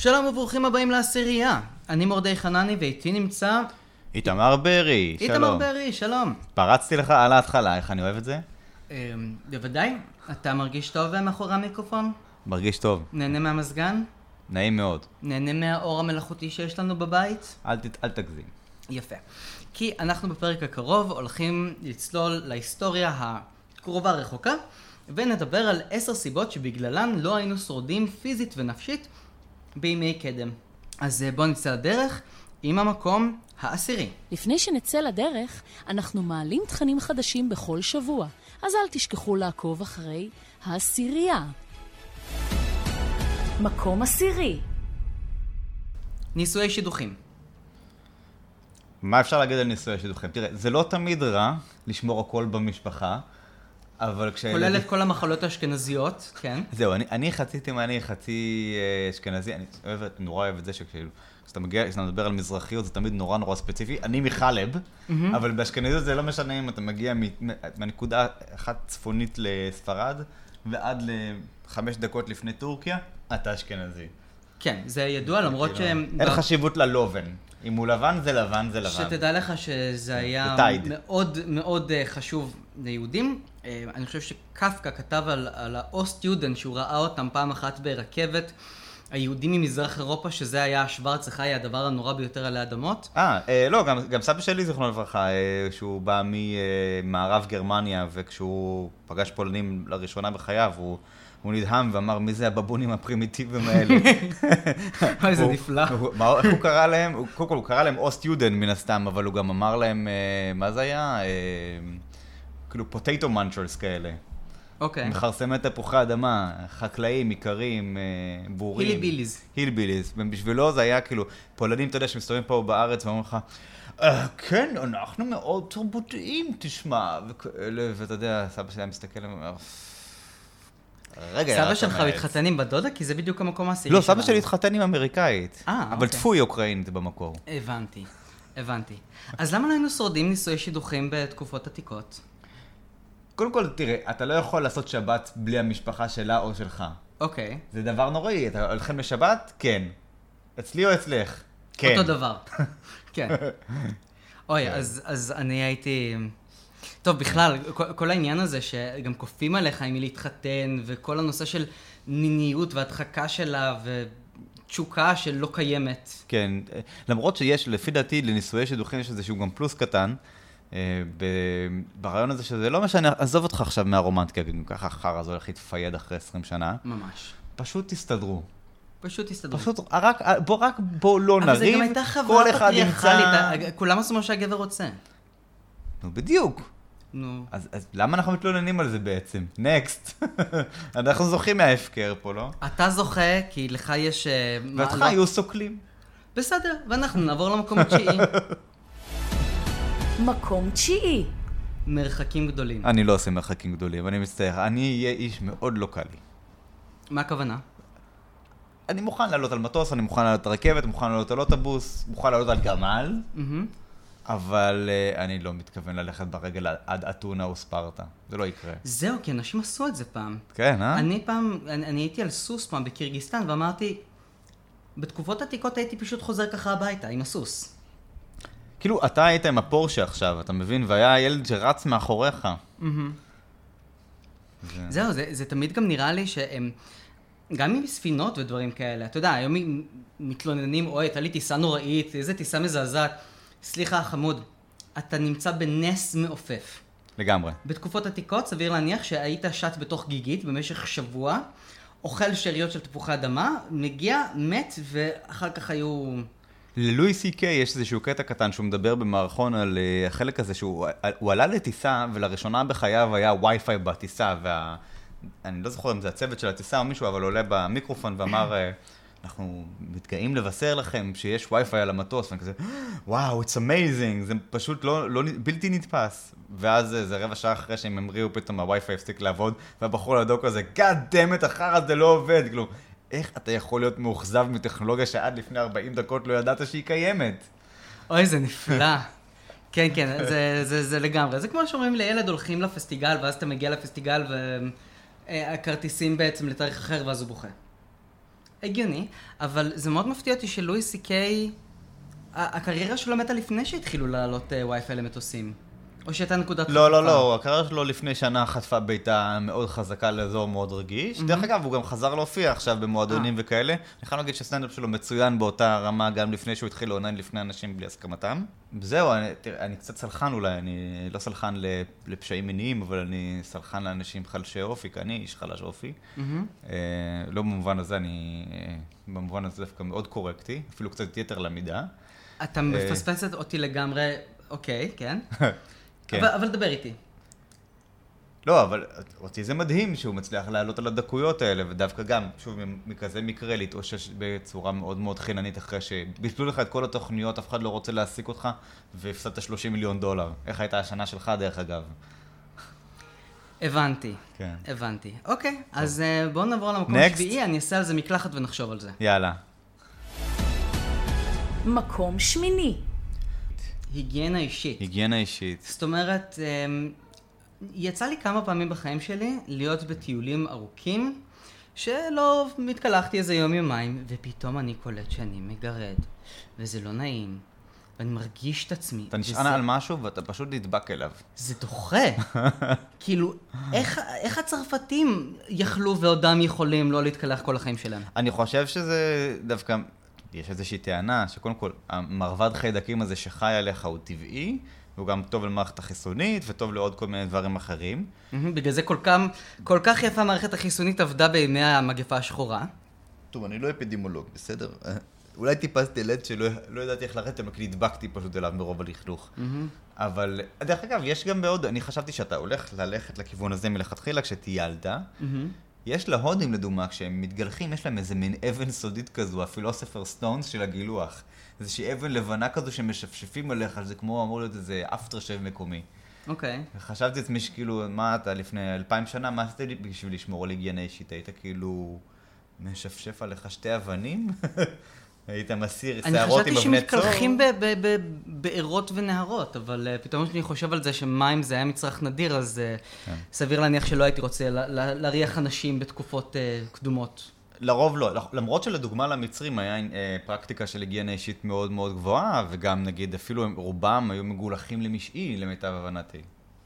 שלום וברוכים הבאים לעשירייה. אני מורדי חנני ואיתי נמצא איתמר ברי, שלום. איתמר ברי, שלום. פרצתי לך על ההתחלה, איך אני אוהב את זה? אמ, בוודאי, אתה מרגיש טוב מאחורי המיקרופון? מרגיש טוב, נהנה מהמזגן? נעים מאוד. נהנה מהאור המלאכותי שיש לנו בבית? אל, ת, אל תגזים. יפה. כי אנחנו בפרק הקרוב הולכים לצלול להיסטוריה הקרובה רחוקה, ונדבר על עשר סיבות שבגללן לא היינו שורדים פיזית ונפשית בימי קדם. אז אה, בואו נצא לדרך עם המקום העשירי. לפני שנצא לדרך, אנחנו מעלים תכנים חדשים בכל שבוע, אז אל תשכחו לעקוב אחרי העשירייה. מקום עשירי. נישואי שידוכים. מה אפשר להגיד על נישואי שידוכים? תראה, זה לא תמיד רע לשמור הכל במשפחה, אבל כש... כולל את כל המחלות האשכנזיות, כן. זהו, אני, אני חצי תימני, חצי אה, אשכנזי, אני אוהב, נורא אוהב את זה שכאילו, כשאתה מגיע, כשאתה מדבר על מזרחיות זה תמיד נורא נורא ספציפי. אני מחלב, אבל באשכנזיות זה לא משנה אם אתה מגיע מהנקודה אחת צפונית לספרד, ועד לחמש דקות לפני טורקיה, אתה אשכנזי. כן, זה ידוע, למרות כאילו, שהם... אין חשיבות ללובן. אם הוא לבן זה לבן זה לבן. שתדע לך שזה היה זה Tide. מאוד מאוד אה, חשוב ליהודים. אה, אני חושב שקפקא כתב על, על ה Ostjuden, שהוא ראה אותם פעם אחת ברכבת, היהודים ממזרח אירופה, שזה היה השרץ החי, הדבר הנורא ביותר עלי אדמות. אה, אה, לא, גם, גם סבא שלי, זיכרונו לברכה, אה, שהוא בא ממערב גרמניה, וכשהוא פגש פולנים לראשונה בחייו, הוא, הוא נדהם ואמר, מי זה הבבונים הפרימיטיביים האלה? אוי, זה נפלא. הוא- מה- איך הוא קרא להם? קודם כל, הוא קרא להם אוסט-יודן מן הסתם, אבל הוא גם אמר להם, מה זה היה? כאילו פוטטו מנצ'רס כאלה. אוקיי. מכרסמי תפוחי אדמה, חקלאים, איכרים, אה, בורים. הילי ביליז. הילביליז. ובשבילו זה היה כאילו, פולנים, אתה יודע, שמסתובבים פה בארץ ואומרים לך, "אה, כן, אנחנו מאוד תרבותיים, תשמע, וכאלה, ואתה יודע, סבא שלי היה מסתכל ואומר, רגע, סבא שלך מהעץ." מתחתן עם בת דודה? כי זה בדיוק המקום העשירי לא, סבא שלנו. שלי התחתן עם אמריקאית. אה, אבל אוקיי. טפו, היא אוקראינית במקור. הבנתי, הבנתי. אז למה לא היינו שורדים נישואי שידוכים בתקופות עתיקות? קודם כל, תראה, אתה לא יכול לעשות שבת בלי המשפחה שלה או שלך. אוקיי. זה דבר נוראי, אתה הולכים לשבת? כן. אצלי או אצלך? כן. אותו דבר. כן. אוי, אז, אז אני הייתי... טוב, בכלל, כל, כל העניין הזה שגם כופים עליך עם מי להתחתן, וכל הנושא של ניניות והדחקה שלה, ותשוקה שלא קיימת. כן, למרות שיש, לפי דעתי, לנישואי שידוכים יש איזשהו גם פלוס קטן, ברעיון הזה שזה לא משנה, עזוב אותך עכשיו מהרומנטיקה, גם ככה החרא הזה הולך להתפייד אחרי 20 שנה, ממש. פשוט תסתדרו. פשוט תסתדרו. פשוט, רק, בוא, רק בוא לא אבל זה נריב, גם הייתה חברה פטריארכלית, ימצא... כולם עשו מה שהגבר רוצה. נו, בדיוק. נו. אז, אז למה אנחנו מתלוננים על זה בעצם? נקסט. אנחנו זוכים מההפקר פה, לא? אתה זוכה, כי לך יש... אה, ואותך היו סוקלים. בסדר, ואנחנו נעבור למקום התשיעי. מקום תשיעי. מרחקים גדולים. אני לא עושה מרחקים גדולים, אני מצטער. אני אהיה איש מאוד לא קל לי. מה הכוונה? אני מוכן לעלות על מטוס, אני מוכן לעלות על רכבת, מוכן לעלות על אוטובוס, מוכן לעלות על גמל. אבל uh, אני לא מתכוון ללכת ברגל עד אתונה או ספרטה. זה לא יקרה. זהו, כי אנשים עשו את זה פעם. כן, אה? אני פעם, אני, אני הייתי על סוס פעם בקירגיסטן, ואמרתי, בתקופות עתיקות הייתי פשוט חוזר ככה הביתה עם הסוס. כאילו, אתה היית עם הפורשה עכשיו, אתה מבין? והיה ילד שרץ מאחוריך. זה- זהו, זה, זה תמיד גם נראה לי שהם, גם עם ספינות ודברים כאלה, אתה יודע, היום מתלוננים, אוי, הייתה לי טיסה נוראית, איזה טיסה מזעזעת. סליחה, חמוד, אתה נמצא בנס מעופף. לגמרי. בתקופות עתיקות סביר להניח שהיית שט בתוך גיגית במשך שבוע, אוכל שאריות של תפוחי אדמה, מגיע, מת, ואחר כך היו... ללואי סי קיי יש איזשהו קטע קטן שהוא מדבר במערכון על אה, החלק הזה שהוא הוא עלה לטיסה ולראשונה בחייו היה וי-פיי בטיסה וה... לא זוכר אם זה הצוות של הטיסה או מישהו, אבל עולה במיקרופון ואמר, אה, אנחנו מתגאים לבשר לכם שיש וי-פיי על המטוס, ואני כזה, וואו, it's amazing, זה פשוט לא, לא, בלתי נתפס. ואז איזה רבע שעה אחרי שהם המריאו, פתאום הווי-פיי הפסיק לעבוד, והבחור לידו כזה, God damn it, אחר זה לא עובד. כאילו, איך אתה יכול להיות מאוכזב מטכנולוגיה שעד לפני 40 דקות לא ידעת שהיא קיימת? אוי, זה נפלא. כן, כן, זה, זה, זה לגמרי. זה כמו שאומרים לילד הולכים לפסטיגל, ואז אתה מגיע לפסטיגל והכרטיסים בעצם לתאריך אחר, ואז הוא בוכה. הגיוני, אבל זה מאוד מפתיע אותי שלואי סי קיי, הקריירה שלו מתה לפני שהתחילו לעלות אה, וי-פיי למטוסים. או שהייתה נקודת לא, לא, חשיפה. לא, הקריירה שלו לפני שנה חטפה בעיטה מאוד חזקה לאזור מאוד רגיש. דרך אגב, הוא גם חזר להופיע עכשיו במועדונים אה. וכאלה. אני חייב להגיד שהסטנדאפ שלו מצוין באותה רמה גם לפני שהוא התחיל לעונן לפני אנשים בלי הסכמתם. זהו, אני, תראה, אני קצת סלחן אולי, אני לא סלחן לפשעים מיניים, אבל אני סלחן לאנשים חלשי אופי, כי אני איש חלש אופי. אה, לא במובן הזה, אני אה, במובן הזה דווקא מאוד קורקטי, אפילו קצת יתר למידה. אתה אה. מפספס אותי לגמרי, אוקיי, כן. כן. אבל, אבל דבר איתי. לא, אבל אותי זה מדהים שהוא מצליח לעלות על הדקויות האלה, ודווקא גם, שוב, מכזה מקרה להתאושש בצורה מאוד מאוד חיננית אחרי שביטלו לך את כל התוכניות, אף אחד לא רוצה להעסיק אותך, והפסדת 30 מיליון דולר. איך הייתה השנה שלך, דרך אגב? הבנתי, כן. הבנתי. אוקיי, אז אה, בואו נעבור למקום Next. השביעי, אני אעשה על זה מקלחת ונחשוב על זה. יאללה. מקום שמיני. היגיינה אישית. היגיינה אישית. זאת אומרת, אמ, יצא לי כמה פעמים בחיים שלי להיות בטיולים ארוכים, שלא מתקלחתי איזה יום יומיים, ופתאום אני קולט שאני מגרד, וזה לא נעים, ואני מרגיש את עצמי. אתה נשען וזה- על משהו ואתה פשוט נדבק אליו. זה דוחה. כאילו, איך, איך הצרפתים יכלו ועודם יכולים לא להתקלח כל החיים שלהם? אני חושב שזה דווקא, יש איזושהי טענה שקודם כל, המרבד חיידקים הזה שחי עליך הוא טבעי, והוא גם טוב למערכת החיסונית וטוב לעוד כל מיני דברים אחרים. מהמם, בגלל זה כל כך, כל כך יפה המערכת החיסונית עבדה בימי המגפה השחורה. טוב, אני לא אפידמולוג, בסדר? אולי טיפסתי לד שלא לא ידעתי איך לרדת, כי נדבקתי פשוט אליו מרוב הלכלוך. אבל, דרך אגב, יש גם בעוד, אני חשבתי שאתה הולך ללכת לכיוון הזה מלכתחילה כשטיילת. מהמם. יש להודים, לדוגמה, כשהם מתגלחים, יש להם איזה מין אבן סודית כזו, הפילוסופר סטונס של הגילוח. איזושהי אבן לבנה כזו שמשפשפים עליך, זה כמו אמור להיות איזה אפטר שב מקומי. אוקיי. וחשבתי לעצמי שכאילו, מה אתה לפני אלפיים שנה, מה עשית בשביל לשמור על היגיינה אישית? היית כאילו משפשף עליך שתי אבנים? היית מסיר אני שערות חשבתי עם אבני צור? שמתקלחים ב- ב- ב- בארות ונהרות, אבל uh, פתאום כשאני חושב על זה שמים זה היה מצרך נדיר, אז uh, כן. סביר להניח שלא הייתי רוצה להריח אנשים בתקופות uh, קדומות. לרוב לא, למרות שלדוגמה למצרים היה אה, פרקטיקה של היגיינה אישית מאוד מאוד גבוהה, וגם נגיד אפילו הם, רובם היו מגולחים למשעי, למיטב הבנתי.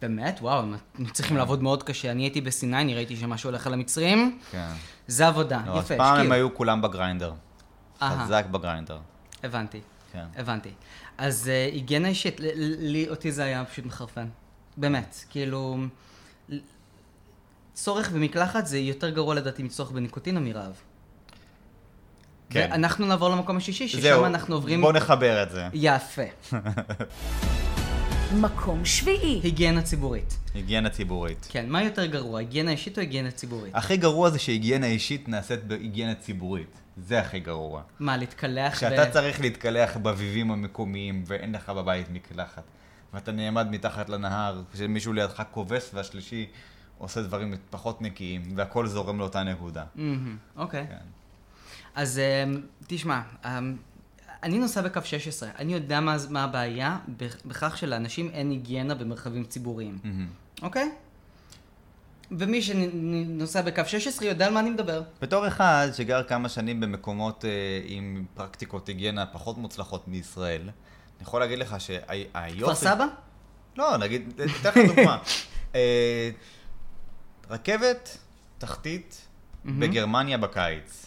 באמת? וואו, הם צריכים לעבוד מאוד קשה. אני הייתי בסיני, אני ראיתי שמשהו הולך על המצרים. כן. זה עבודה, לא, אז יפה, פעם הם השקיעו. היו כולם בגריינדר. אהה. חזק בגריינדר. הבנתי, כן. הבנתי. אז אה, היגיינה אישית, ל- ל- לי, אותי זה היה פשוט מחרפן. באמת, כאילו... ל- צורך במקלחת זה יותר גרוע לדעתי מצורך בניקוטין או מרעב. כן. ואנחנו נעבור למקום השישי, ששם זהו, אנחנו עוברים... בוא נחבר את זה. יפה. מקום שביעי. היגיינה ציבורית. היגיינה ציבורית. כן, מה יותר גרוע, היגיינה אישית או היגיינה ציבורית? הכי גרוע זה שהיגיינה אישית נעשית בהיגיינה ציבורית. זה הכי גרוע. מה, להתקלח כשאתה צריך להתקלח באביבים המקומיים ואין לך בבית מקלחת, ואתה נעמד מתחת לנהר, כשמישהו לידך כובס והשלישי עושה דברים פחות נקיים, והכל זורם לאותה נקודה. אוקיי. כן. אז אמ, תשמע, אמ, אני נוסע בקו 16, אני יודע מה, מה הבעיה בכ- בכך שלאנשים אין היגיינה במרחבים ציבוריים, מהמם. אוקיי? ומי שנוסע בקו 16 יודע על מה אני מדבר. בתור אחד שגר כמה שנים במקומות אה, עם פרקטיקות היגיינה פחות מוצלחות מישראל, אני יכול להגיד לך שהיופי... כפר סבא? לא, נגיד, אתן לך דוגמה. אה, רכבת תחתית בגרמניה בקיץ.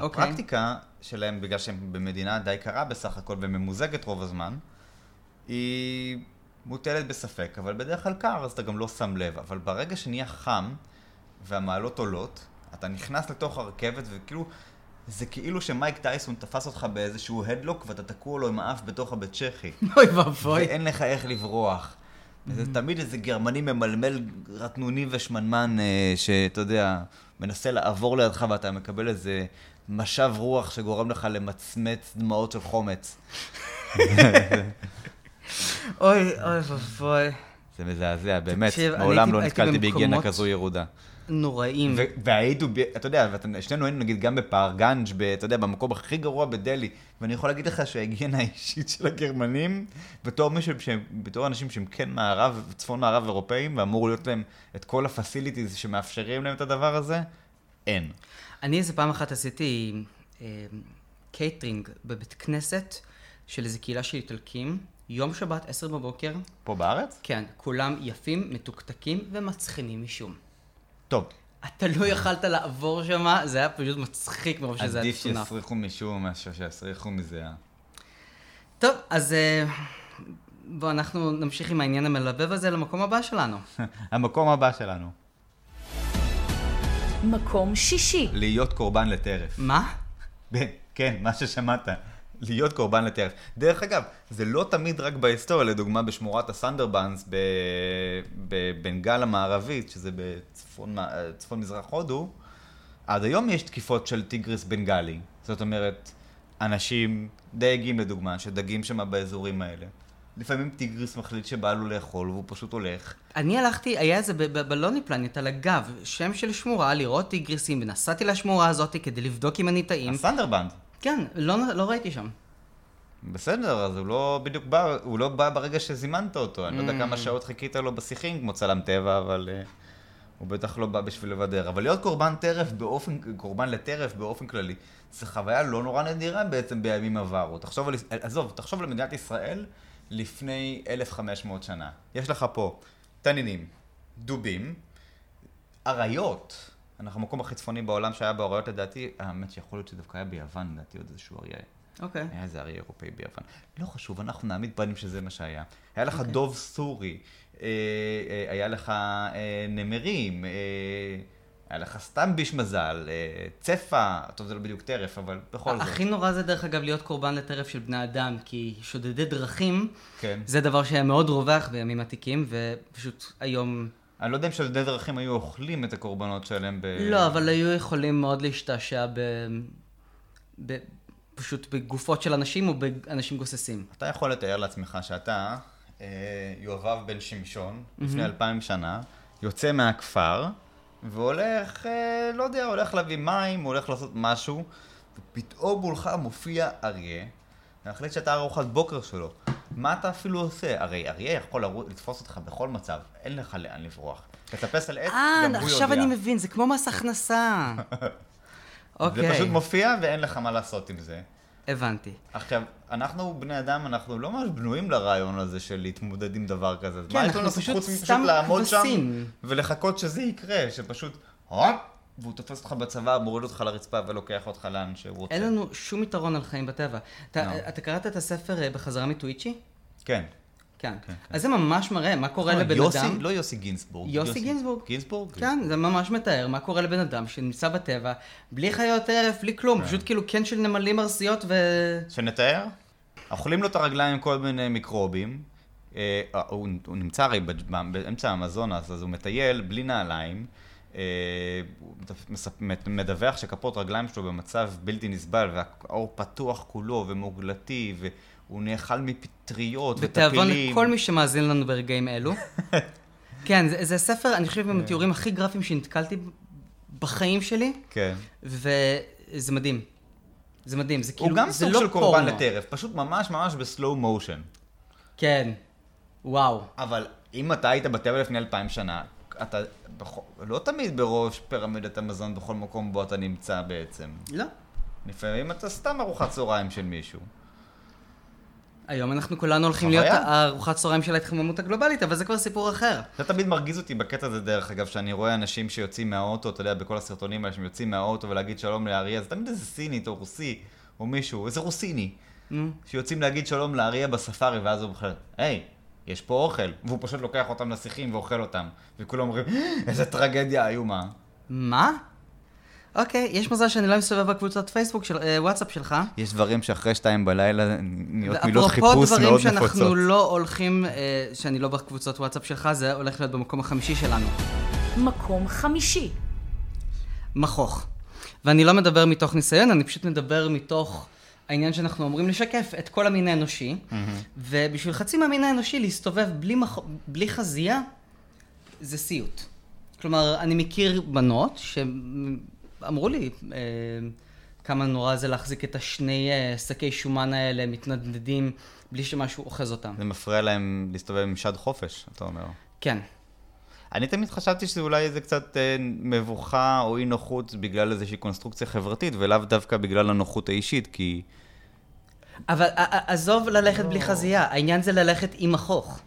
אוקיי. הפרקטיקה שלהם, בגלל שהם במדינה די קרה בסך הכל וממוזגת רוב הזמן, היא מוטלת בספק, אבל בדרך כלל קר, אז אתה גם לא שם לב. אבל ברגע שנהיה חם והמעלות עולות, אתה נכנס לתוך הרכבת וכאילו... זה כאילו שמייק טייסון תפס אותך באיזשהו הדלוק ואתה תקוע לו עם האף בתוך הבית צ'כי. אוי ואבוי. ואין לך איך לברוח. זה תמיד איזה גרמני ממלמל רטנוני ושמנמן, אה, שאתה יודע, מנסה לעבור לידך ואתה מקבל איזה משב רוח שגורם לך למצמץ דמעות של חומץ. אוי, אוי ואבוי. זה מזעזע, באמת, תקשיב, מעולם לא נתקלתי בהיגיינה כזו ירודה. נוראים. והיינו, אתה יודע, שנינו היינו נגיד גם בפארגנג', ב- אתה יודע, במקום הכי גרוע בדלהי, ואני יכול להגיד לך שההיגיינה האישית של הגרמנים, בתור מישהו, בתור אנשים שהם כן מערב, צפון מערב אירופאים, ואמור להיות להם את כל ה facilities שמאפשרים להם את הדבר הזה, אין. אני איזה פעם אחת עשיתי אה, קייטרינג בבית כנסת של איזה קהילה של איטלקים, יום שבת, עשר בבוקר. פה בארץ? כן, כולם יפים, מתוקתקים ומצחינים משום. טוב, אתה לא יכלת לעבור שם, זה היה פשוט מצחיק מרוב שזה היה עדיף צונף. שיסריחו משום מאשר שיסריחו מזיעה. טוב, אז אה, בואו אנחנו נמשיך עם העניין המלבב הזה למקום הבא שלנו. המקום הבא שלנו, מקום שישי. להיות קורבן לטרף. מה? כן, מה ששמעת. להיות קורבן לטרף. דרך אגב, זה לא תמיד רק בהיסטוריה, לדוגמה בשמורת הסנדרבאנס ב- בבנגל המערבית, שזה בצפון מ- צפון מזרח הודו, עד היום יש תקיפות של טיגריס בנגלי. זאת אומרת, אנשים, דייגים לדוגמה, שדגים שם באזורים האלה. לפעמים טיגריס מחליט שבא לו לאכול והוא פשוט הולך. אני הלכתי, היה איזה ב Lonely Planet על הגב, שם של שמורה, לראות טיגריסים, ונסעתי לשמורה הזאת כדי לבדוק אם אני טעים. הסונדרבאנס. כן, לא, לא ראיתי שם. בסדר, אז הוא לא בדיוק בא, הוא לא בא ברגע שזימנת אותו. אני לא יודע אממ. כמה שעות חיכית לו בשיחים כמו צלם טבע, אבל אה, הוא בטח לא בא בשביל לבדר. אבל להיות קורבן טרף באופן, קורבן לטרף באופן כללי, זו חוויה לא נורא נדירה בעצם בימים עברו. תחשוב על, עזוב, תחשוב על מדינת ישראל לפני 1,500 שנה. יש לך פה תנינים, דובים, אריות. אנחנו המקום הכי צפוני בעולם שהיה בו אריות לדעתי, האמת שיכול להיות שדווקא היה ביוון, לדעתי עוד איזשהו אריה. אוקיי. היה איזה אריה אירופאי ביוון. לא חשוב, אנחנו נעמיד פנים שזה מה שהיה. היה לך אוקיי. דוב סורי, אה, אה, היה לך אה, נמרים, היה לך סתם ביש מזל, אה, צפה, טוב זה לא בדיוק טרף, אבל בכל זאת. הכי נורא זה דרך אגב להיות קורבן לטרף של בני אדם, כי שודדי דרכים, כן. זה דבר שהיה מאוד רווח בימים עתיקים, ופשוט היום... אני לא יודע אם שודדי דרכים היו אוכלים את הקורבנות שלהם ב... לא, אבל היו יכולים מאוד להשתעשע ב... ב... פשוט בגופות של אנשים או באנשים גוססים. אתה יכול לתאר לעצמך שאתה, אה, יואבב בן שמשון, לפני אלפיים שנה, יוצא מהכפר, והולך, אה, לא יודע, הולך להביא מים, הולך לעשות משהו, ופתאום מולך מופיע אריה, ומחליט שאתה ארוחת בוקר שלו. מה אתה אפילו עושה? הרי אריה יכול לתפוס אותך בכל מצב, אין לך לאן לברוח. תטפס על עץ, אה, גם הוא יודע. עכשיו אני מבין, זה כמו מס הכנסה. אוקיי, זה פשוט מופיע ואין לך מה לעשות עם זה. הבנתי. עכשיו, אנחנו בני אדם, אנחנו לא ממש בנויים לרעיון הזה של להתמודד עם דבר כזה. כן, אנחנו לעשות פשוט חוץ מפשוט סתם לעמוד שם. ולחכות שזה יקרה, שפשוט, הופ, והוא תופס אותך בצוואר, מוריד אותך לרצפה ולוקח אותך לאן שהוא רוצה. אין לנו שום יתרון על חיים בטבע. אתה, לא. אתה קראת את הספר אה, בחזרה מטוויצ'י? כן. כן. כן. אז זה ממש מראה מה קורה לבן יוסי, אדם. לא יוסי גינזבורג. יוסי גינזבורג. גינזבורג? כן, זה ממש מתאר מה קורה לבן אדם שנמצא בטבע, בלי חיות טרף, בלי כלום, כן. פשוט כאילו קן של נמלים ארסיות ו... שנתאר? אוכלים לו את הרגליים עם כל מיני מיקרובים. אה, הוא, הוא נמצא הרי באמצע האמזונס, אז הוא מטייל בלי נעליים. אה, מדווח שכפות רגליים שלו במצב בלתי נסבל, והאור פתוח כולו ומוגלתי, והוא נאכל מפטריות וטפילים. לכל מי שמאזין לנו ברגעים אלו. כן, זה, זה ספר, אני חושב, עם התיאורים הכי גרפיים שנתקלתי בחיים שלי, כן. וזה מדהים. זה מדהים, זה כאילו, הוא גם זה סוג לא של קורבן פורנו. לטרף, פשוט ממש ממש בסלואו מושן. כן, וואו. אבל אם אתה היית בטבע לפני אלפיים שנה, אתה בכ... לא תמיד בראש פירמידת המזון בכל מקום בו אתה נמצא בעצם. לא. לפעמים אתה סתם ארוחת צהריים של מישהו. היום אנחנו כולנו הולכים. להיות הארוחת צהריים של ההתחממות הגלובלית, אבל זה כבר סיפור אחר. זה תמיד מרגיז אותי בקטע הזה דרך אגב, שאני רואה אנשים שיוצאים מהאוטו, אתה יודע, בכל הסרטונים האלה שהם יוצאים מהאוטו ולהגיד שלום לאריה, זה תמיד איזה סינית או רוסי או מישהו, איזה רוסיני. שיוצאים להגיד שלום לאריה בספארי ואז הוא בכלל, היי, יש פה אוכל, והוא פשוט לוקח אותם לשיחים ואוכל אותם, וכולם אומרים, איזה טרגדיה איומה. מה? אוקיי, יש מזל שאני לא מסתובב בקבוצת פייסבוק של אה, וואטסאפ שלך. יש דברים שאחרי שתיים בלילה נהיות מילות חיפוש דברים מאוד שאנחנו נפוצות. לא הולכים, אה, שאני לא בקבוצות וואטסאפ שלך, זה הולך להיות במקום החמישי שלנו. מקום חמישי. מכוך. ואני לא מדבר מתוך ניסיון, אני פשוט מדבר מתוך העניין שאנחנו אמורים לשקף את כל המין האנושי, ובשביל חצי מהמין האנושי להסתובב בלי, מח... בלי חזייה, זה סיוט. כלומר, אני מכיר בנות שאמרו לי אה, כמה נורא זה להחזיק את השני אה, שקי שומן האלה מתנדנדים בלי שמשהו אוחז אותם. זה מפריע להם להסתובב עם שד חופש, אתה אומר. כן. אני תמיד חשבתי שזה אולי איזה קצת אה, מבוכה או אי נוחות בגלל איזושהי קונסטרוקציה חברתית, ולאו דווקא בגלל הנוחות האישית, כי... אבל עזוב ללכת בלי חזייה, העניין זה ללכת עם מכוך.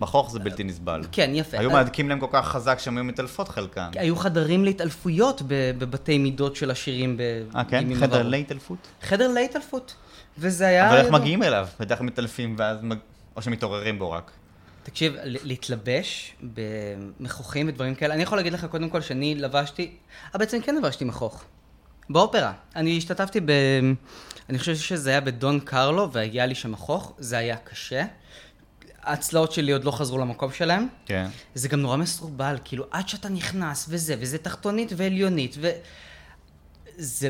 מכוך זה בלתי נסבל. כן, יפה. היו מהדקים להם כל כך חזק שהן היו מתעלפות חלקן. היו חדרים להתעלפויות בבתי מידות של עשירים. אה, כן? חדר. להתעלפות? חדר להתעלפות. וזה היה... אבל איך מגיעים אליו? בדרך כלל מתעלפים ואז... או שמתעוררים בו רק. תקשיב, להתלבש במכוחים ודברים כאלה, אני יכול להגיד לך קודם כל שאני לבשתי, אה בעצם כן לבשתי מכוך. באופרה. אני השתתפתי ב... אני חושב שזה היה בדון קרלו והיה לי שם מכוך, זה היה קשה. הצלעות שלי עוד לא חזרו למקום שלהם. כן. זה גם נורא מסורבל, כאילו עד שאתה נכנס וזה, וזה תחתונית ועליונית, ו... זה...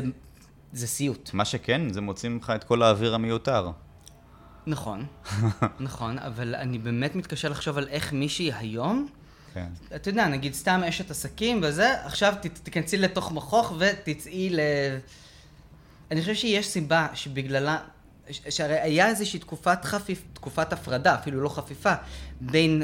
זה סיוט. מה שכן, זה מוציא ממך את כל האוויר המיותר. נכון, נכון, אבל אני באמת מתקשה לחשוב על איך מישהי היום, כן. אתה יודע, נגיד סתם אשת עסקים וזה, עכשיו תיכנסי לתוך מכוך ותצאי ל... אני חושב שיש סיבה שבגללה, שהרי היה איזושהי תקופת חפיף, תקופת הפרדה, אפילו לא חפיפה, בין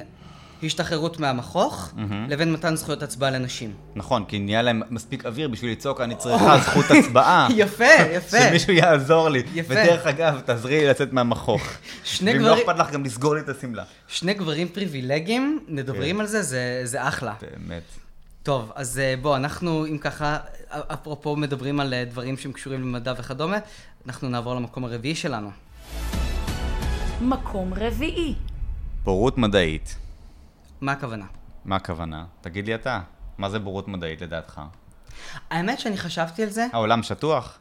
השתחררות מהמכוך מהמם. לבין מתן זכויות הצבעה לנשים. נכון, כי נהיה להם מספיק אוויר בשביל לצעוק, אני צריכה זכות הצבעה. יפה, יפה. שמישהו יעזור לי. יפה. ודרך אגב, תעזרי לי לצאת מהמכוך. שני ואם לא גברים- אכפת לך, גם לסגור לי את השמלה. שני גברים פריבילגיים, מדברים כן. על זה, זה, זה אחלה. באמת. טוב, אז אה, בוא, אנחנו, אם ככה, אפרופו מדברים על אה, דברים שהם קשורים למדע וכדומה, אנחנו נעבור למקום הרביעי שלנו. מקום רביעי. בורות מדעית. מה הכוונה? מה הכוונה? תגיד לי אתה, מה זה בורות מדעית לדעתך? האמת שאני חשבתי על זה, העולם שטוח?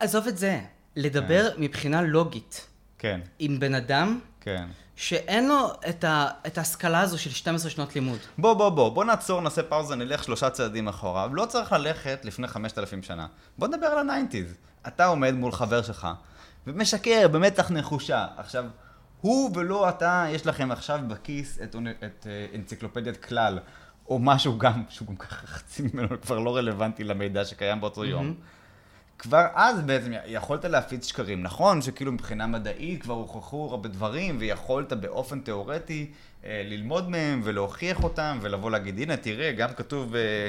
עזוב את זה, לדבר מבחינה לוגית כן, עם בן אדם כן. שאין לו את, ה, את ההשכלה הזו של 12 שנות לימוד. בוא, בוא, בוא, בוא נעצור, נעשה פאוזה, נלך שלושה צעדים אחורה. לא צריך ללכת לפני 5,000 שנה. בוא נדבר על ה nineties. אתה עומד מול חבר שלך, ומשקר במצח נחושה. עכשיו, הוא ולא אתה, יש לכם עכשיו בכיס את, את אה, אנציקלופדיית כלל, או משהו גם, שהוא גם ככה חצי ממנו כבר לא רלוונטי למידע שקיים באותו יום. כבר אז בעצם יכולת להפיץ שקרים. נכון שכאילו מבחינה מדעית כבר הוכחו הרבה דברים, ויכולת באופן תיאורטי אה, ללמוד מהם ולהוכיח אותם, ולבוא להגיד, הנה, תראה, גם כתוב אה,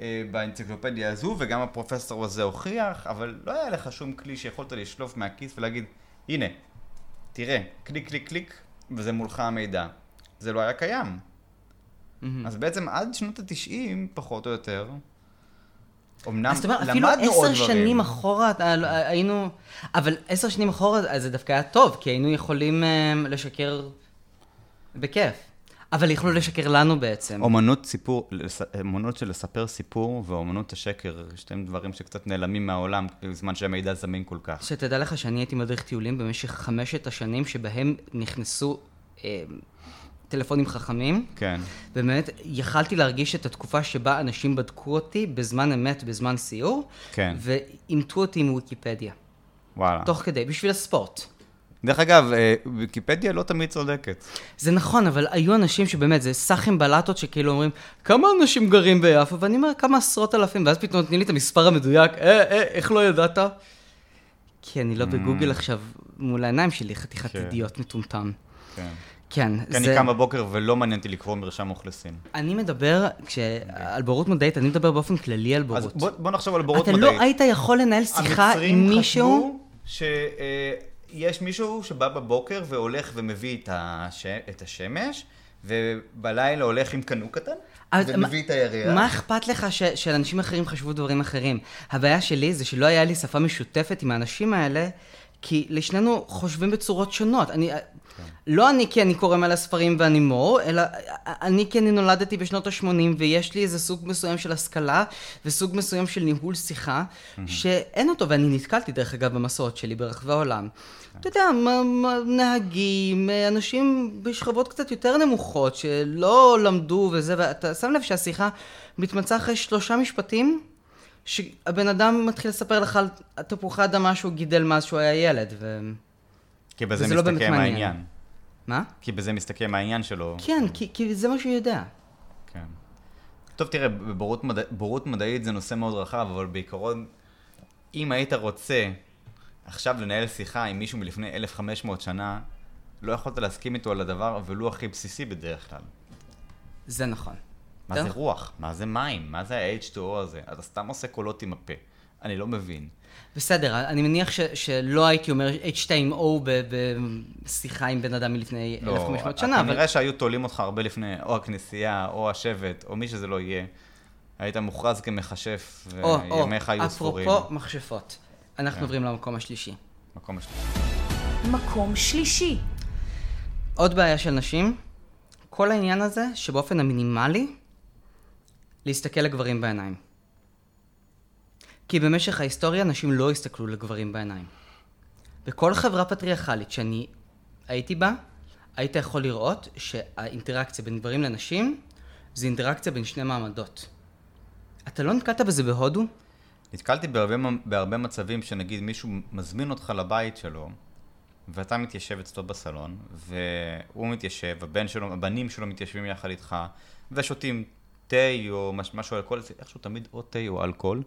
אה, באנציקלופדיה הזו, וגם הפרופסור הזה הוכיח, אבל לא היה לך שום כלי שיכולת לשלוף מהכיס ולהגיד, הנה, תראה, קליק, קליק, קליק, וזה מולך המידע. זה לא היה קיים. אז בעצם עד שנות התשעים, פחות או יותר, אמנם אז זאת אומרת, אפילו למדנו עוד עשר דברים. שנים אחורה אה, אה, היינו... אבל עשר שנים אחורה אז זה דווקא היה טוב, כי היינו יכולים אה, לשקר בכיף. אבל יכלו לשקר לנו בעצם. אומנות סיפור, אומנות של לספר סיפור ואומנות השקר, שתיהם דברים שקצת נעלמים מהעולם בזמן שהמידע זמין כל כך. שתדע לך שאני הייתי מדריך טיולים במשך חמשת השנים שבהם נכנסו אה, טלפונים חכמים. כן. באמת, יכלתי להרגיש את התקופה שבה אנשים בדקו אותי בזמן אמת, בזמן סיור, כן. ואימתו אותי מוויקיפדיה. וואלה. תוך כדי, בשביל הספורט. דרך אגב, אה, ויקיפדיה לא תמיד צודקת. זה נכון, אבל היו אנשים שבאמת, זה סאחים בלטות שכאילו אומרים, כמה אנשים גרים ביפו? ואני אומר, כמה עשרות אלפים, ואז פתאום נותנים לי את המספר המדויק, אה, אה, איך לא ידעת? כי אני לא בגוגל עכשיו מול העיניים שלי, חתיכת Mm. כן. אידיוט מטומטם. כן. כן, כי אני קם בבוקר ולא מעניין אותי לקרוא מרשם אוכלוסין. אני מדבר, כש... על בורות מדעית, אני מדבר באופן כללי על אז בורות. בוא, בוא נחשוב על בורות אתה מדעית. לא היית יכול לנהל שיחה המצרים עם מישהו... חשבו שיש מישהו שבא בבוקר והולך ומביא את, הש... את השמש, ובלילה הולך עם קנו קטן, אז ומביא את הירח. מה אכפת לך ש... שאנשים אחרים חשבו דברים אחרים? הבעיה שלי זה שלא היה לי שפה משותפת עם האנשים האלה, כי לשנינו חושבים בצורות שונות. אני... לא אני כי אני קורא מלא ספרים ואני מור, אלא אני כי אני נולדתי בשנות ה-80 ויש לי איזה סוג מסוים של השכלה וסוג מסוים של ניהול שיחה, שאין אותו, ואני נתקלתי דרך אגב במסורת שלי ברחבי העולם. אתה יודע, נהגים, אנשים בשכבות קצת יותר נמוכות שלא למדו וזה, ואתה שם לב שהשיחה מתמצה אחרי שלושה משפטים, שהבן אדם מתחיל לספר לך על תפוחי אדמה שהוא גידל מאז שהוא היה ילד, ו... כי בזה לא מסתכם מעניין. העניין. מה? כי בזה מסתכם העניין שלו. כן, כי, כי זה מה שהוא יודע. כן. טוב, תראה, בורות, מדע... בורות מדעית זה נושא מאוד רחב, אבל בעיקרון, אם היית רוצה עכשיו לנהל שיחה עם מישהו מלפני 1500 שנה, לא יכולת להסכים איתו על הדבר, ולו הכי בסיסי בדרך כלל. זה נכון. מה זה. רוח? מה זה מים? מה זה ה-H2O הזה? אתה סתם עושה קולות עם הפה. אני לא מבין. בסדר, אני מניח ש, שלא הייתי אומר H2O ב- בשיחה עם בן אדם מלפני 1500 שנה, אבל... כנראה שהיו תולים אותך הרבה לפני, או הכנסייה, או השבט, או מי שזה לא יהיה. היית מוכרז כמכשף, או, או, וימיך היו ספורים. אפרופו מכשפות, אנחנו כן. עוברים למקום השלישי. מקום השני. מקום שלישי. עוד בעיה של נשים, כל העניין הזה שבאופן המינימלי, להסתכל לגברים בעיניים. כי במשך ההיסטוריה נשים לא הסתכלו לגברים בעיניים. בכל חברה פטריארכלית שאני הייתי בה, היית יכול לראות שהאינטראקציה בין גברים לנשים זה אינטראקציה בין שני מעמדות. אתה לא נתקלת בזה בהודו? נתקלתי בהרבה, בהרבה מצבים שנגיד מישהו מזמין אותך לבית שלו, ואתה מתיישב אצלו בסלון, והוא מתיישב, הבן שלו, הבנים שלו מתיישבים יחד איתך, ושותים תה או מש- משהו אלכוהול, זה איכשהו תמיד או תה או אלכוהול,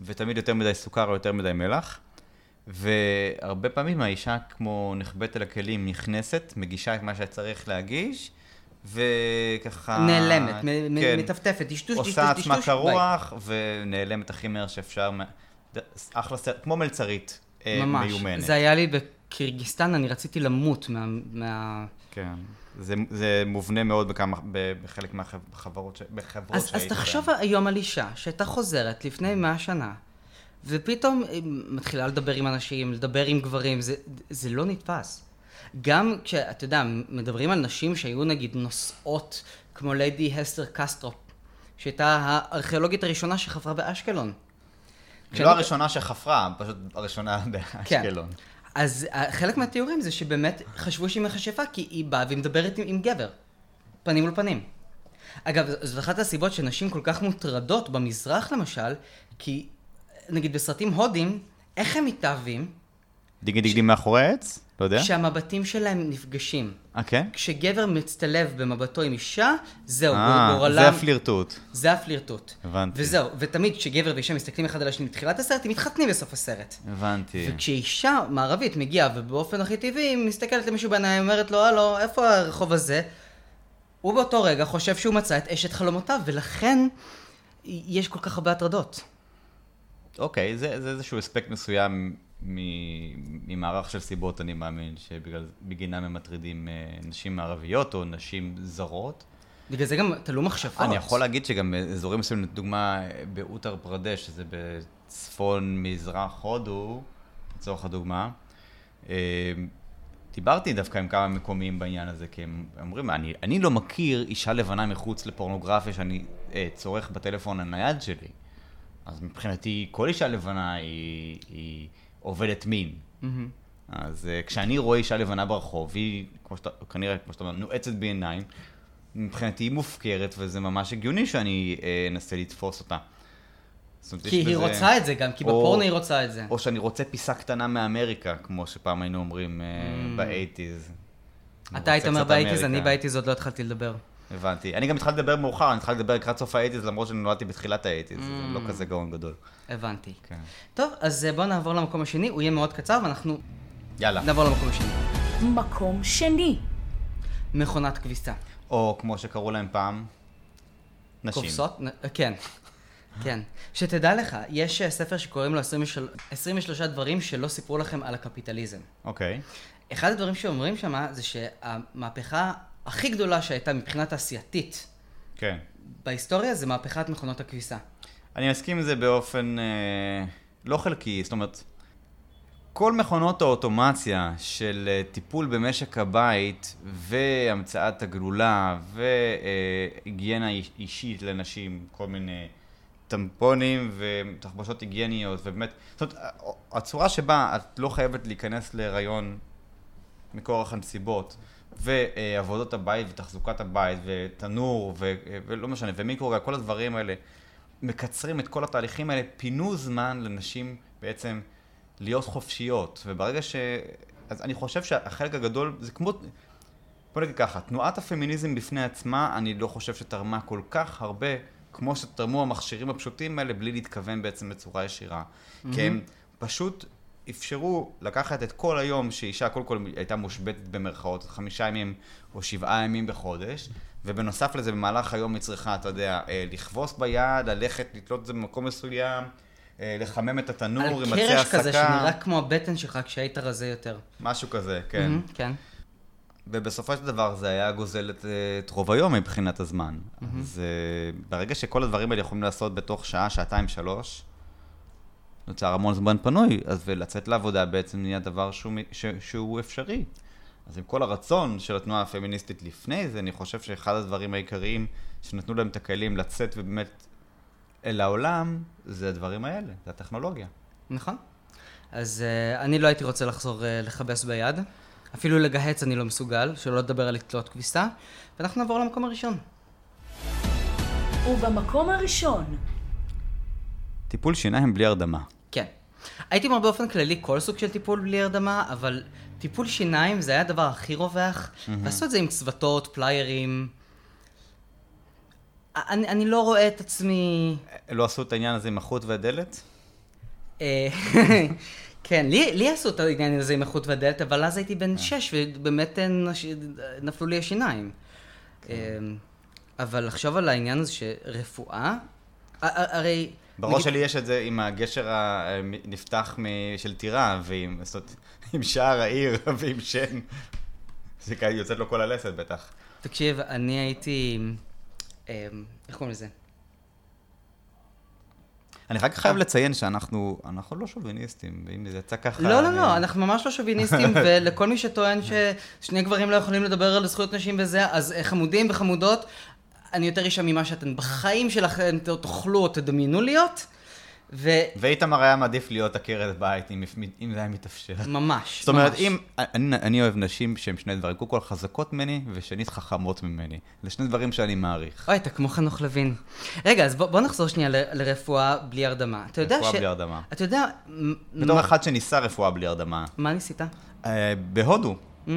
ותמיד יותר מדי סוכר או יותר מדי מלח. והרבה פעמים האישה כמו נחבאת אל הכלים, נכנסת, מגישה את מה שצריך להגיש, וככה... נעלמת, כן. מטפטפת, דשדוש, דשדוש, עושה עצמה. קרוח, ונעלמת הכי מהר שאפשר. אחלה סרט, כמו מלצרית אה, ממש. מיומנת. זה היה לי בקירגיסטן, אני רציתי למות מה... מה... כן. זה, זה מובנה מאוד בכמה, בחלק מהחברות. בחברות אז, אז תחשוב בהן. היום על אישה שהייתה חוזרת לפני מאה שנה, ופתאום היא מתחילה לדבר עם אנשים, לדבר עם גברים, זה, זה לא נתפס. גם כשאתה יודע, מדברים על נשים שהיו נגיד נוסעות, כמו ליידי הסטר סטנהופ, שהייתה הארכיאולוגית הראשונה שחפרה באשקלון. היא לא הראשונה שחפרה, פשוט הראשונה כן. אז אה, חלק מהתיאורים זה שבאמת חשבו שהיא מכשפה, כי היא באה והיא מדברת עם, עם גבר, פנים מול פנים. אגב, זו אחת הסיבות שנשים כל כך מוטרדות במזרח למשל, כי נגיד בסרטים הודים, איך הם מתאהבים? דיגי דיגי מאחורי העץ? לא יודע? שהמבטים שלהם נפגשים. אה, כן? כשגבר מצטלב במבטו עם אישה, זהו, אה, גורלם... זה הפלירטוט. זה הפלירטוט. הבנתי. וזהו, ותמיד כשגבר ואישה מסתכלים אחד על השני בתחילת הסרט, הם מתחתנים בסוף הסרט. הבנתי. וכשאישה מערבית מגיעה ובאופן הכי טבעי היא מסתכלת למישהו בעיניים אומרת לו הלו איפה הרחוב הזה הוא באותו רגע חושב שהוא מצא את אשת חלומותיו ולכן יש כל כך הרבה הטרדות. אוקיי, זה, זה איזשהו אספקט מסוים ממערך של סיבות, אני מאמין, שבגינם הם מטרידים אה, נשים ערביות או נשים זרות. בגלל זה גם תלו מכשפות. אני יכול להגיד שגם באזורים מסוימים, לדוגמה באוטר פרדש, שזה בצפון מזרח הודו, לצורך הדוגמה, אה, דיברתי דווקא עם כמה מקומיים בעניין הזה, כי הם אומרים, אני, אני לא מכיר אישה לבנה מחוץ לפורנוגרפיה שאני אה, צורך בטלפון הנייד שלי. אז מבחינתי, כל אישה לבנה היא, היא עובדת מין. מהמם. אז uh, כשאני רואה אישה לבנה ברחוב, היא, כמו שאתה, כנראה, כמו שאתה אומר, נועצת בעיניים, מבחינתי היא מופקרת, וזה ממש הגיוני שאני אה, אנסה לתפוס אותה. אומרת, כי היא בזה- רוצה את זה גם, כי או- בפורנו היא רוצה את זה. או שאני רוצה פיסה קטנה מאמריקה, כמו שפעם היינו אומרים אה, Mm. באייטיז. אתה היית אומר ב eighties, אני ב eighties עוד לא התחלתי לדבר. הבנתי. אני גם התחלתי לדבר מאוחר, אני התחלתי לדבר לקראת סוף ה eighties, למרות שאני נולדתי בתחילת ה eighties, זה אממ. לא כזה גאון גדול. הבנתי. כן. טוב, אז אה, בואו נעבור למקום השני, הוא יהיה מאוד קצר ואנחנו יאללה. נעבור למקום השני. מקום שני. מכונת כביסה. או כמו שקראו להם פעם, נשים. קופסות? נ- כן. כן. שתדע לך, יש אה, ספר שקוראים לו 23 23 דברים שלא סיפרו לכם על הקפיטליזם. אוקיי. אחד הדברים שאומרים שם זה שהמהפכה הכי גדולה שהייתה מבחינה תעשייתית כן. בהיסטוריה זה מהפכת מכונות הכביסה. אני מסכים עם זה באופן אה, לא חלקי, זאת אומרת, כל מכונות האוטומציה של אה, טיפול במשק הבית והמצאת הגלולה והיגיינה איש- אישית לנשים, כל מיני טמפונים ותחבושות היגייניות, ובאמת, זאת אומרת, הצורה שבה את לא חייבת להיכנס להיריון מכורח הנסיבות, ועבודות הבית ותחזוקת הבית, ותנור, ו, ולא משנה, ומיקרוגל, כל הדברים האלה, מקצרים את כל התהליכים האלה, פינו זמן לנשים בעצם להיות חופשיות, וברגע ש... אז אני חושב שהחלק הגדול, זה כמו... בוא נגיד ככה, תנועת הפמיניזם בפני עצמה, אני לא חושב שתרמה כל כך הרבה, כמו שתרמו המכשירים הפשוטים האלה, בלי להתכוון בעצם בצורה ישירה. כי הם פשוט אפשרו לקחת את כל היום שאישה קודם כל הייתה מושבתת במרכאות, חמישה ימים או שבעה ימים בחודש, ובנוסף לזה במהלך היום היא צריכה, אתה יודע, אה, לכבוס ביד, ללכת, לתלות את זה במקום מסוים, אה, לחמם את התנור עם עצי הסקה. על קרש כזה שנראה כמו הבטן שלך כשהיית רזה יותר. משהו כזה, כן. מהמם, כן. ובסופו של דבר זה היה גוזל את, את רוב היום מבחינת הזמן. Mm-hmm. אז ברגע שכל הדברים האלה יכולים לעשות בתוך שעה, שעתיים, שלוש, נוצר המון זמן פנוי, אז ולצאת לעבודה בעצם נהיה דבר שהוא, ש, שהוא אפשרי. אז עם כל הרצון של התנועה הפמיניסטית לפני זה, אני חושב שאחד הדברים העיקריים שנתנו להם את הכלים לצאת ובאמת אל העולם, זה הדברים האלה, זה הטכנולוגיה. נכון. אז uh, אני לא הייתי רוצה לחזור uh, לכבס ביד. אפילו לגהץ אני לא מסוגל, שלא לדבר על לתלות כביסה. ואנחנו נעבור למקום הראשון. ובמקום הראשון, טיפול שיניים בלי הרדמה. כן. הייתי אומר באופן כללי כל סוג של טיפול בלי הרדמה, אבל טיפול שיניים זה היה הדבר הכי רווח. ועשו את זה עם צוותות, פליירים. אני, אני לא רואה את עצמי... לא עשו את העניין הזה עם החוט והדלת? אה, כן, לי, לי עשו את העניין הזה עם החוט והדלת, אבל אז הייתי בן שש, ובאמת אה, נש... נפלו לי השיניים. אה, אבל לחשוב על העניין הזה שרפואה, הרי... בראש נגיד- שלי יש את זה עם הגשר הנפתח של טירה, ועם זאת אומרת, עם שער העיר ועם שן. זה כאילו יוצאת לו כל הלסת בטח. תקשיב, אני הייתי... אה, איך קוראים לזה? אני רק חייב לציין שאנחנו אנחנו לא שוביניסטים, ואם זה יצא ככה... לא, לא, לא, אנחנו ממש לא שוביניסטים, ולכל מי שטוען ששני גברים לא יכולים לדבר על זכויות נשים וזה, אז אה, חמודים וחמודות, אני יותר אישה ממה שאתן בחיים שלכם תאכלו או תדמיינו להיות, ואיתמר היה מעדיף להיות עקרת בית, אם, אם זה היה מתאפשר. וממש, זאת אומרת, ממש. אם... אני, אני אוהב נשים שהן שני דברים, קודם כל חזקות ממני, ושנית חכמות ממני. זה שני דברים שאני מעריך. אוי, אתה כמו חנוך לוין. רגע, אז בוא, בוא נחזור שנייה ל- לרפואה בלי הרדמה. אתה יודע רפואה ש... בלי הרדמה. אתה יודע... מ- בתור מה- אחד שניסה רפואה בלי הרדמה, מה ניסית? אה, בהודו. Mm?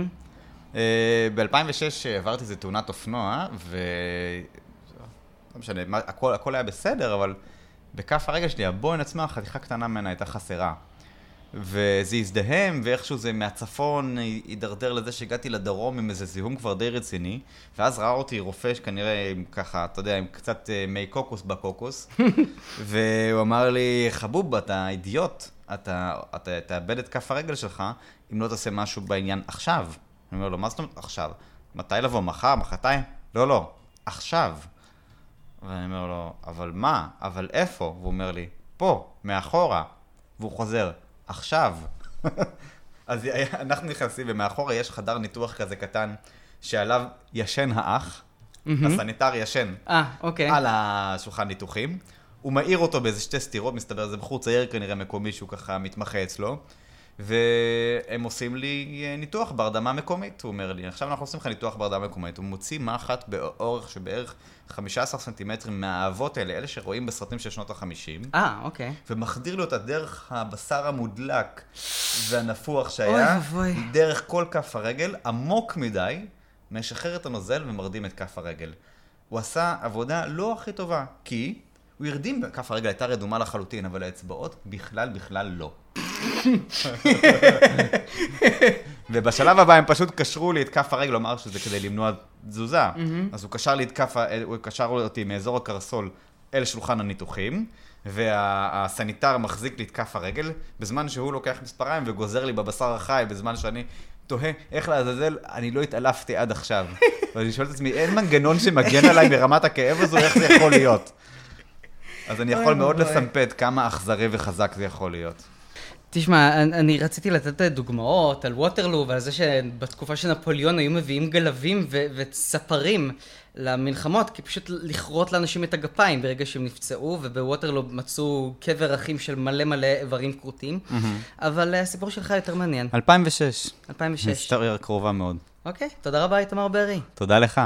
ב-2006 עברתי איזה תאונת אופנוע, ו... לא משנה, הכל, הכל היה בסדר, אבל בכף הרגל שלי, הבוין עצמה, חתיכה קטנה ממנה הייתה חסרה. וזה הזדהם, ואיכשהו זה מהצפון הידרדר לזה שהגעתי לדרום עם איזה זיהום כבר די רציני, ואז ראה אותי רופא שכנראה עם ככה, אתה יודע, עם קצת אה, מי קוקוס בקוקוס, והוא אמר לי, חבוב, אתה אידיוט, אתה, אתה תאבד את כף הרגל שלך אם לא תעשה משהו בעניין עכשיו. אני אומר לו, מה זאת אומרת עכשיו? מתי לבוא? מחר? מחרתיים? לא, לא, עכשיו. ואני אומר לו, אבל מה? אבל איפה? והוא אומר לי, פה, מאחורה. והוא חוזר, עכשיו. אז אנחנו נכנסים, ומאחורה יש חדר ניתוח כזה קטן, שעליו ישן האח, הסניטר ישן אה, אוקיי. על השולחן ניתוחים. הוא מעיר אותו באיזה שתי סטירות, מסתבר, זה בחור צעיר כנראה מקומי שהוא ככה מתמחה אצלו. והם עושים לי אה, ניתוח בהרדמה מקומית, הוא אומר לי. עכשיו אנחנו עושים לך ניתוח בהרדמה מקומית. הוא מוציא מחט באורך שבערך 15 סנטימטרים מהאהבות האלה, אלה שרואים בסרטים של שנות ה-50. אה, אוקיי. ומחדיר לי אותה דרך הבשר המודלק והנפוח שהיה, אוי ואבוי. דרך כל כף הרגל, עמוק מדי, משחרר את הנוזל ומרדים את כף הרגל. הוא עשה עבודה לא הכי טובה, כי הוא הרדים, כף הרגל הייתה רדומה לחלוטין, אבל האצבעות בכלל בכלל לא. ובשלב הבא הם פשוט קשרו לי את כף הרגל, הוא אמר שזה כדי למנוע תזוזה. אז הוא קשר לי את כף, ה- הוא קשר אותי מאזור הקרסול אל שולחן הניתוחים, והסניטר מחזיק לי את כף הרגל, בזמן שהוא לוקח מספריים וגוזר לי בבשר החי, בזמן שאני תוהה איך לעזאזל, אני לא התעלפתי עד עכשיו. ואני שואל את עצמי, אין מנגנון שמגן עליי מרמת הכאב הזו, איך זה יכול להיות? אז אני יכול מאוד. לסמפת כמה אכזרי וחזק זה יכול להיות. תשמע, אני, אני רציתי לתת דוגמאות על ווטרלו ועל זה שבתקופה של נפוליאון היו מביאים גלבים ו- וספרים למלחמות, כי פשוט לכרות לאנשים את הגפיים ברגע שהם נפצעו, ובווטרלו מצאו קבר אחים של מלא מלא איברים כרותים. אבל אה, הסיפור שלך יותר מעניין. 2006. 2006. היסטוריה קרובה מאוד. אוקיי, תודה רבה, איתמר בארי. תודה לך.